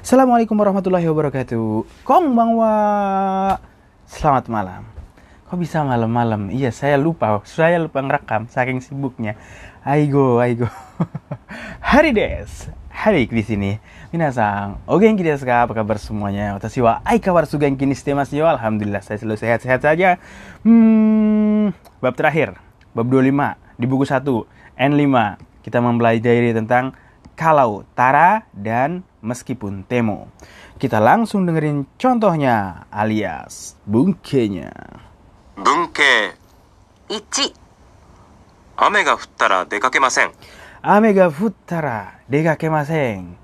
Assalamualaikum warahmatullahi wabarakatuh. Konbanwa. Selamat malam. Kok bisa malam-malam? Iya, saya lupa. Saya lupa ngerekam saking sibuknya. Aigo, aigo. Hari des. Hari di sini. Minasang, ogenki desu ka? Apa kabar semuanya? Watashi wa ai kabar sugenki ni shite masu yo. Alhamdulillah saya selalu sehat-sehat saja. Hmm, bab terakhir, bab 25 di buku 1 N5 kita mempelajari tentang kalau Tara dan meskipun Temo. Kita langsung dengerin contohnya alias bungkenya. Bungke. Ichi. Ame ga futtara dekakemasen. Ame ga futtara dekakemasen.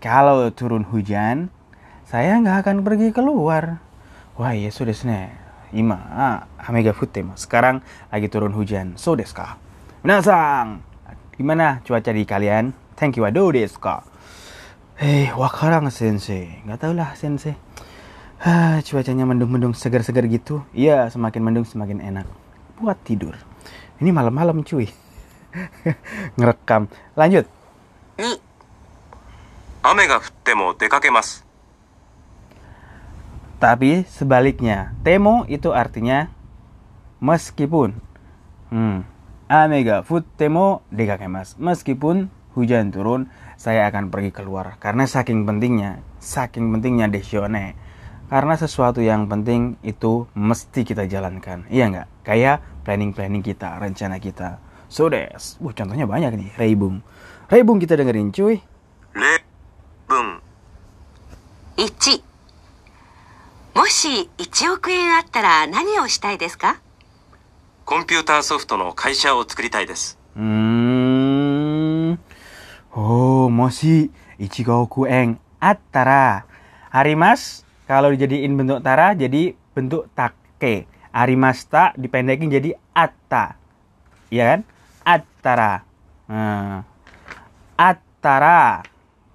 Kalau turun hujan, saya nggak akan pergi keluar. Wah, ya sudah sini. Ima, ah, ame ga futtema. Sekarang lagi turun hujan. So desu ka? Minasang, gimana cuaca di kalian? Thank you, aduh desu ka? Hei, wakarang sensei. Gak tau lah sensei. Hah, cuacanya mendung-mendung segar-segar gitu. Iya, semakin mendung semakin enak. Buat tidur. Ini malam-malam cuy. Ngerekam. Lanjut. Ni. Ame ga futte mo dekakemasu. Tapi sebaliknya, temo itu artinya meskipun. Hmm. Ame ga futte mo dekakemasu. Meskipun hujan turun, saya akan pergi keluar. Karena saking pentingnya, saking pentingnya desione. Karena sesuatu yang penting itu mesti kita jalankan. Iya nggak? Kayak planning-planning kita, rencana kita. So des. Wah, contohnya banyak nih. Reibung. Reibung kita dengerin cuy. 例文1もし1億円あったら何をしたいですかコンピューターソフトの会社を作りたいです Hmm. Moshi ichigoku eng attara. Arimas kalau dijadiin bentuk tara jadi bentuk take. Arimasta dipendekin jadi atta. Iya kan? Attara. Nah. Attara.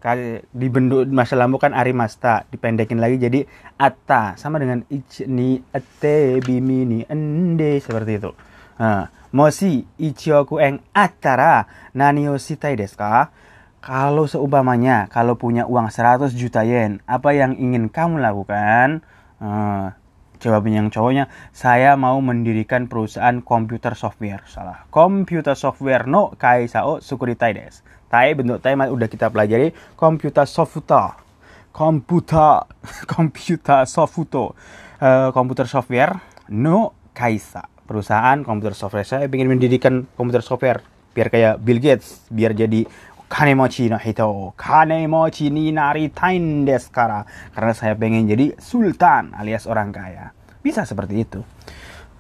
Kali dibentuk masa lampu kan arimasta, dipendekin lagi jadi atta sama dengan ich ni ate bimi ni ende seperti itu. Nah, moshi ichioku eng atara nani o shitai desu ka? Kalau seumpamanya kalau punya uang 100 juta yen, apa yang ingin kamu lakukan? Nah, jawabnya yang cowoknya, saya mau mendirikan perusahaan komputer software. Salah. Komputer software no kaisa o sukuritai desu. Tai bentuk tai udah kita pelajari komputer software. Komputer komputer software. Eh, komputer software no kaisa. Perusahaan komputer software. Saya ingin mendirikan komputer software biar kayak Bill Gates, biar jadi kanemochi no hito. Kanemochi ni naritain desu kara. Karena saya pengen jadi sultan alias orang kaya. Bisa seperti itu.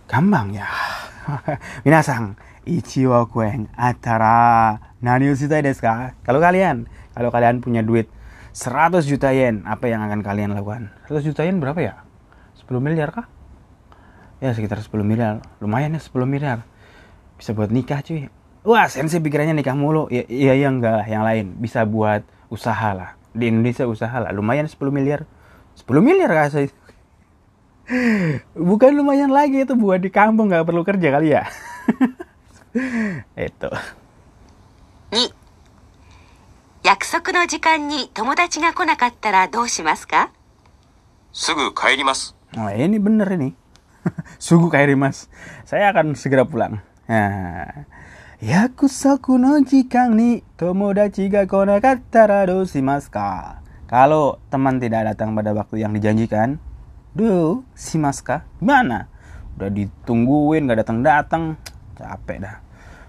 Gampang ya. Minasang, ichiwa kuen atara nani o shitai desu ka? Kalau kalian, kalau kalian punya duit 100 juta yen, apa yang akan kalian lakukan? 100 juta yen berapa ya? 10 miliar kah? Ya sekitar 10 miliar. Lumayan ya 10 miliar. Bisa buat nikah cuy Wah, sensei pikirannya nikah mulu. Ya, iya, iya enggak lah, yang lain. Bisa buat usaha lah. Di Indonesia usaha lah. Lumayan 10 miliar. 10 miliar kah saya? Bukan lumayan lagi itu buat di kampung nggak perlu kerja kali ya. itu. 2約束の時間に友達が来なかったらどうしますかすぐ帰ります Oh, ini bener ini. Sungguh kairi mas. Saya akan segera pulang. Nah. Yakusoku no jikan ni tomodachi ga konakatta do shimasu ka? Kalau teman tidak datang pada waktu yang dijanjikan, do shimasu ka? Gimana? Udah ditungguin gak datang-datang. Capek dah.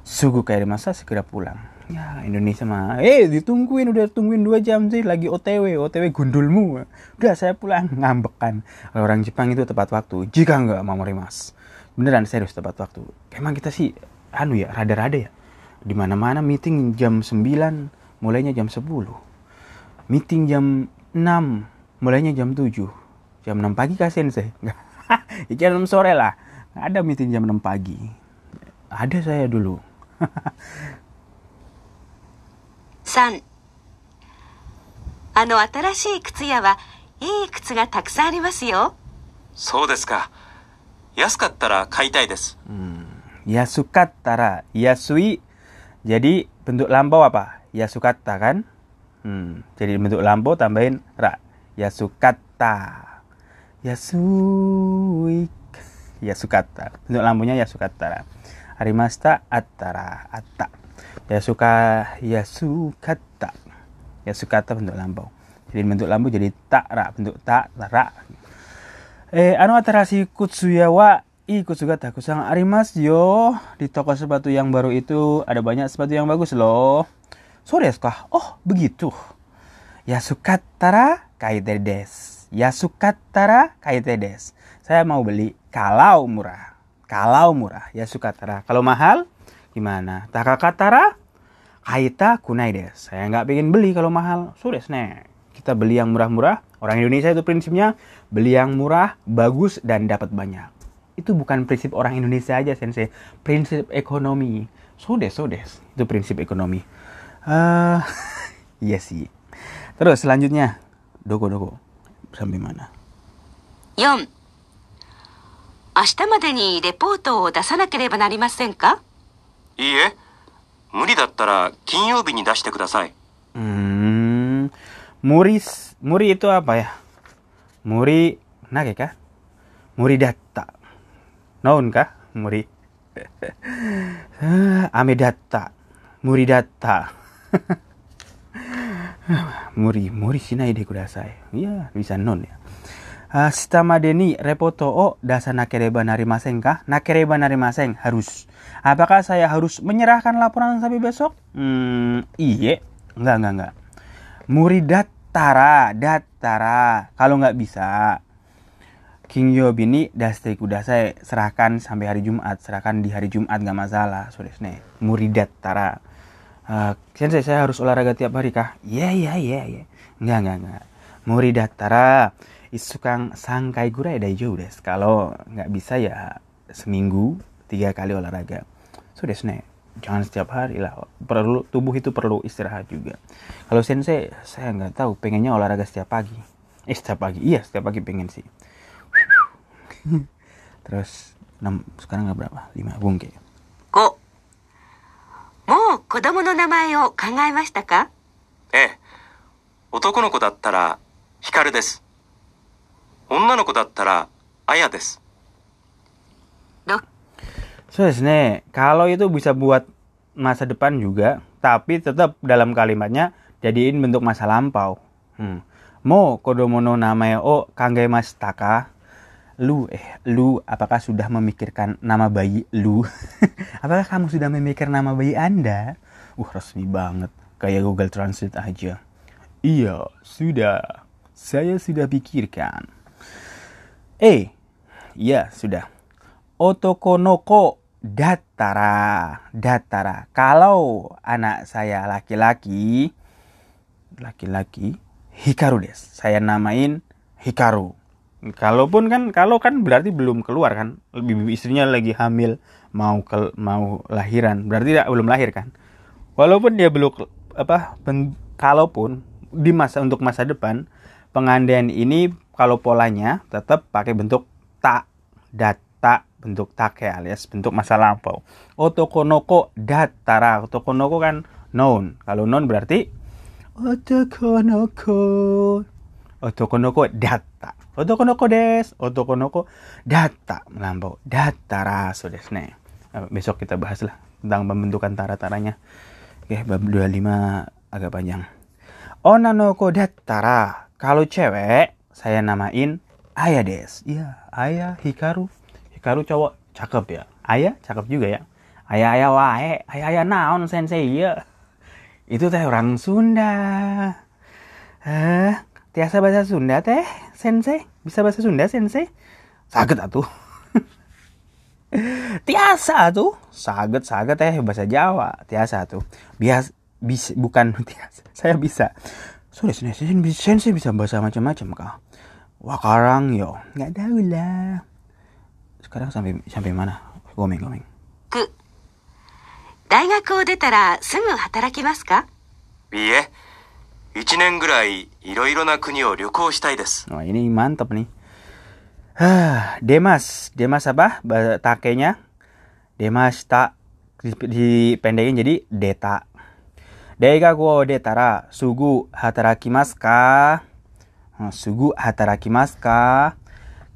Sungguh kairi masa segera pulang. Ya Indonesia mah, eh ditungguin udah tungguin dua jam sih lagi OTW, OTW gundulmu. Udah saya pulang ngambek kan. Kalau orang Jepang itu tepat waktu. Jika nggak mau mas, beneran serius tepat waktu. Emang kita sih, anu ya, rada-rada ya. Dimana-mana meeting jam 9, mulainya jam 10. Meeting jam 6, mulainya jam 7. Jam 6 pagi kasihan sih. jam 6 sore lah. Ada meeting jam 6 pagi. Ada saya dulu. 3あの新しい靴屋はいい靴がたくさんありますよそうですか安かったら買いたいです Yasukattara, yasui. Jadi bentuk lampau apa? Yasukatta kan? Hmm, jadi bentuk lampu tambahin ra. Yasukata. Yasuik. Yasukata. Bentuk lampunya yasukata. Arimasta attara. Atta. Yasuka yasukata. Yasukata bentuk lampu. Jadi bentuk lampu jadi tak ra bentuk tak ra. Eh anu atarasi kutsuya wa ikutsuga takusang arimas yo di toko sepatu yang baru itu ada banyak sepatu yang bagus loh. Sore kah? Oh begitu. Yasukatara kaite des. Yasukatara kaite des. Saya mau beli kalau murah. Kalau murah yasukatara. Kalau mahal gimana? Takakatara kaita kunai des. Saya nggak pengen beli kalau mahal. Sudah nih. Kita beli yang murah-murah. Orang Indonesia itu prinsipnya beli yang murah, bagus dan dapat banyak Itu bukan prinsip orang Indonesia aja, Sensei. Prinsip ekonomi. Sodes, sodes. Itu prinsip ekonomi. Uh, iya sih. Terus selanjutnya, doko doko sampai mana? 4明日までにレポートを出さなければなりませんかいいえ、無理だったら金曜日に出してください。 Hmm, muri muri itu apa ya? Muri nage kah? Muri data. Noun kah? Muri. Ame data. Muri data. muri muri shinai de kudasai. Iya, bisa non ya. Uh, Shita ni repoto o dasa nakereba narimasen kah? Nakereba narimasen harus. Apakah saya harus menyerahkan laporan sampai besok? Hmm, iye. Enggak, enggak, enggak. Muri datara, datara. Kalau nggak bisa, King Yob ini daste kudasai serahkan sampai hari Jumat, serahkan di hari Jumat nggak masalah, sodesne. Muri datara. Uh, sensei saya harus olahraga tiap hari kah? Iya, iya, iya, iya. Enggak, enggak, enggak. Muri datara. Isukang sangkai gurai daijou des. Kalau nggak bisa ya seminggu tiga kali olahraga. So desne, jangan setiap hari lah. Perlu tubuh itu perlu istirahat juga. Kalau sensei, saya nggak tahu. Pengennya olahraga setiap pagi. Eh setiap pagi, iya setiap pagi pengen sih Terus 6, sekarang nggak berapa? 5 bungke. 5もう子供の名前を考えましたかええ。男の子だったら、ヒカルです。女の子だったら、アヤです。 So desne, kalau itu bisa buat masa depan juga, tapi tetap dalam kalimatnya jadiin bentuk masa lampau. Hmm. Mo kodomono namae o kangemas taka. Lu eh lu apakah sudah memikirkan nama bayi lu? apakah kamu sudah memikir nama bayi Anda? Uh resmi banget, kayak Google Translate aja. Iya, sudah. Saya sudah pikirkan. Eh, iya sudah. Otokonoko datara, datara. Kalau anak saya laki-laki, laki-laki, Hikaru des. Saya namain Hikaru. Kalaupun kan, kalau kan berarti belum keluar kan, lebih istrinya lagi hamil, mau ke, mau lahiran, berarti tidak belum lahir kan. Walaupun dia belum apa, ben, kalaupun di masa untuk masa depan pengandaian ini kalau polanya tetap pakai bentuk tak data bentuk take alias bentuk masa lampau. Otokonoko datara. Otokonoko kan noun. Kalau noun berarti otokonoko. Otokonoko data. Otokonoko des. Otokonoko data melampau. Datara so desu ne. Besok kita bahas lah tentang pembentukan tara-taranya. Oke, bab 25 agak panjang. Onanoko dattara. Kalau cewek, saya namain Aya des. Iya, Aya Hikaru. Hikaru cowok cakep ya. Aya cakep juga ya. Aya aya wae, aya aya naon sensei ya. Itu teh orang Sunda. Eh, tiasa bahasa Sunda teh, sensei. Bisa bahasa Sunda sensei? Saget atuh. tiasa tuh. Saget saget teh bahasa Jawa. Tiasa tuh. Bias bis, bukan tiasa. Saya bisa. Sudah sensei, sensei bisa bahasa macam-macam kah? Wakarang yo, nggak tahu lah. Sekarang sampai sampai mana? Gomeng gomeng. く大学を出たらすぐ働きますかいいえ、 一年ぐらいいろいろな国を旅行したいです。 Wah ini mantap nih. Hah, Demas, Demas apa? Bahasa takenya? Demas tak dipendekin jadi Deta. Deigaku o detara sugu hatarakimasu ka? Hmm, Sugu hatarakimasu ka?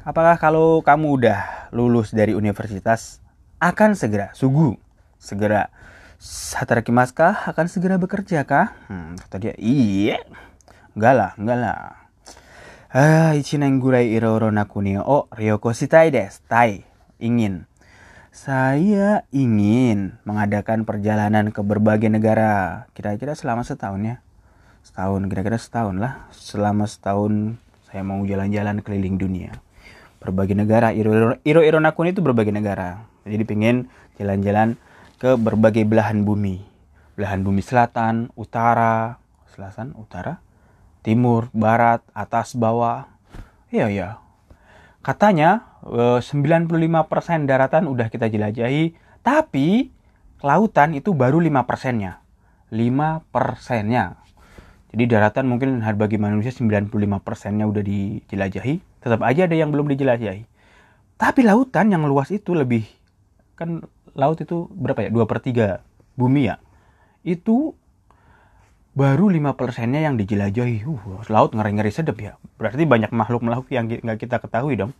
Apakah kalau kamu udah lulus dari universitas akan segera sugu segera hatarakimasu ka? akan segera bekerja kah? Hmm, kata dia, iya. Enggak lah, enggak lah. Ah, ichinen gurai iro-iro nakuni o ryoko shitai desu. Tai, ingin. Saya ingin mengadakan perjalanan ke berbagai negara. Kira-kira selama setahun ya. Setahun, kira-kira setahun lah. Selama setahun saya mau jalan-jalan keliling dunia. Berbagai negara. Iro-iro nakuni itu berbagai negara. Jadi pengen jalan-jalan ke berbagai belahan bumi. Belahan bumi selatan, utara, selatan, utara, timur, barat, atas, bawah. Iya, iya. Katanya eh, 95% daratan udah kita jelajahi, tapi lautan itu baru 5 persennya. 5 persennya. Jadi daratan mungkin bagi manusia 95 persennya udah dijelajahi, tetap aja ada yang belum dijelajahi. Tapi lautan yang luas itu lebih, kan laut itu berapa ya? 2 per 3 bumi ya. Itu baru 5 persennya yang dijelajahi. Uh, laut ngeri-ngeri sedap ya. Berarti banyak makhluk-makhluk yang nggak kita ketahui dong.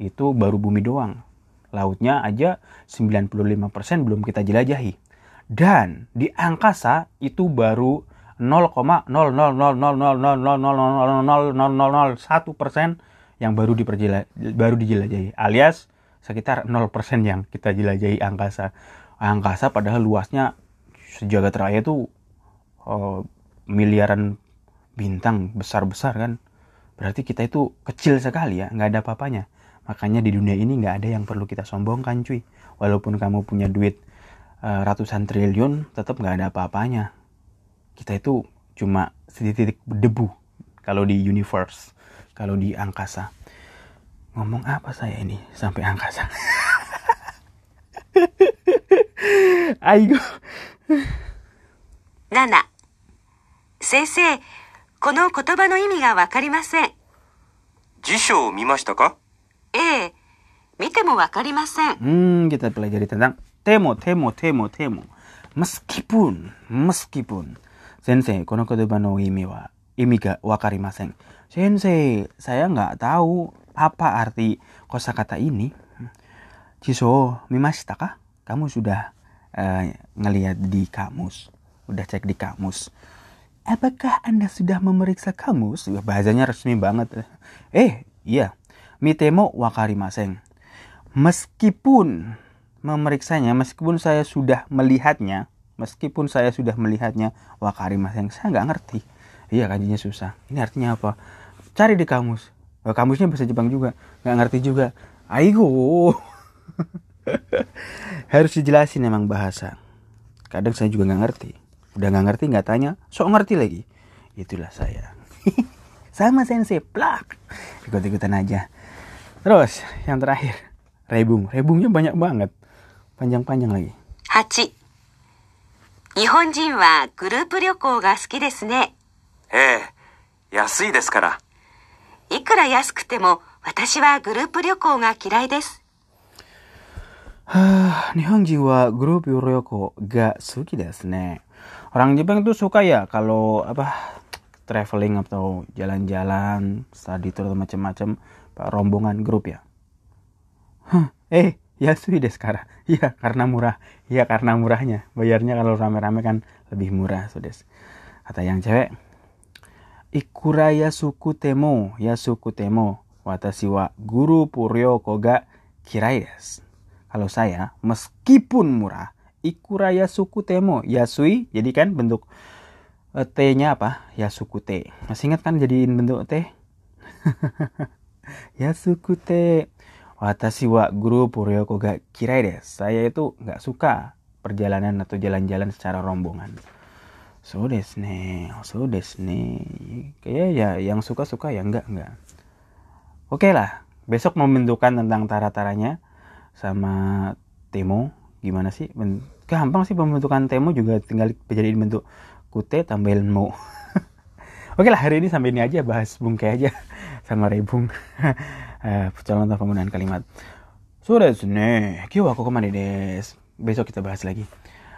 Itu baru bumi doang. Lautnya aja 95% belum kita jelajahi. Dan di angkasa itu baru 0,00000000001 persen yang baru diperjela baru dijelajahi alias sekitar 0 persen yang kita jelajahi angkasa. Angkasa padahal luasnya sejagat raya itu oh, miliaran bintang besar-besar kan. Berarti kita itu kecil sekali ya nggak ada apa-apanya. Makanya di dunia ini nggak ada yang perlu kita sombongkan cuy. Walaupun kamu punya duit uh, ratusan triliun tetap nggak ada apa-apanya. Kita itu cuma sedikit debu kalau di universe kalau di angkasa ngomong apa saya ini sampai angkasa Aigo 7先生この言葉の意味がわかりません辞書を見ましたかええ見てもわかりません Hmm, kita pelajari tentang temo, temo, temo, temo. Meskipun, meskipun. Sensei, kono kodoba no imi wa imi ga wakarimasen. Sensei, saya nggak tahu apa arti kosakata ini. Jiso, mimashita kah? Kamu sudah eh, ngelihat di kamus, udah cek di kamus. Apakah Anda sudah memeriksa kamus? Wah, Bahasanya resmi banget. Eh, iya. Mitemo wakarimasen. Meskipun memeriksanya, meskipun saya sudah melihatnya, meskipun saya sudah melihatnya, wakarimasen, saya nggak ngerti. Iya, kanjinya susah. Ini artinya apa? Cari di kamus Oh, kamusnya bahasa Jepang juga. Nggak ngerti juga. Aigo. Harus dijelasin emang bahasa. Kadang saya juga nggak ngerti. Udah nggak ngerti nggak tanya, sok ngerti lagi. Itulah saya. Sama sensei, plak. Ikut-ikutan aja. Terus, yang terakhir. Rebung. Rebungnya banyak banget. Panjang-panjang lagi. 8日本人はグループ旅行が好きですねええ安いですから いくら安くても私はグループ旅行が嫌いです Hah, Nihonji wa grup Yuroko ga suki desu ne. Orang Jepang tuh suka ya kalau apa traveling atau jalan-jalan, study tour atau macam-macam pak, rombongan grup ya. Hah, eh, yasui desu kara. Iya, karena murah. Iya, karena murahnya. Bayarnya kalau rame-rame kan lebih murah, sudes. Kata yang cewek, Ikura yasuku temo, yasuku temo, watashi wa guru Ryoko ga kirai. Kalau saya, meskipun murah, ikura yasuku temo, yasui, jadi kan bentuk eh, T-nya apa? Yasuku T. Masih ingat kan jadiin bentuk T? yasuku T. Watashi wa guru Ryoko ga kirai. Saya itu nggak suka perjalanan atau jalan-jalan secara rombongan. So desu ne, so desu ne. Kayak ya yang suka-suka ya enggak enggak. Oke lah, besok membentukan tentang tara-taranya sama Temo gimana sih? Gampang sih pembentukan Temo juga tinggal dijadiin bentuk kute tambahin mo. Oke lah hari ini sampai ini aja bahas bungke aja sama rebung. Eh, Contoh penggunaan kalimat. Sudah ne, kyo wa koko made desu. Besok kita bahas lagi.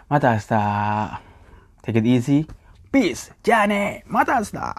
Mata asta. Take it easy. Peace. じゃあね。また明日。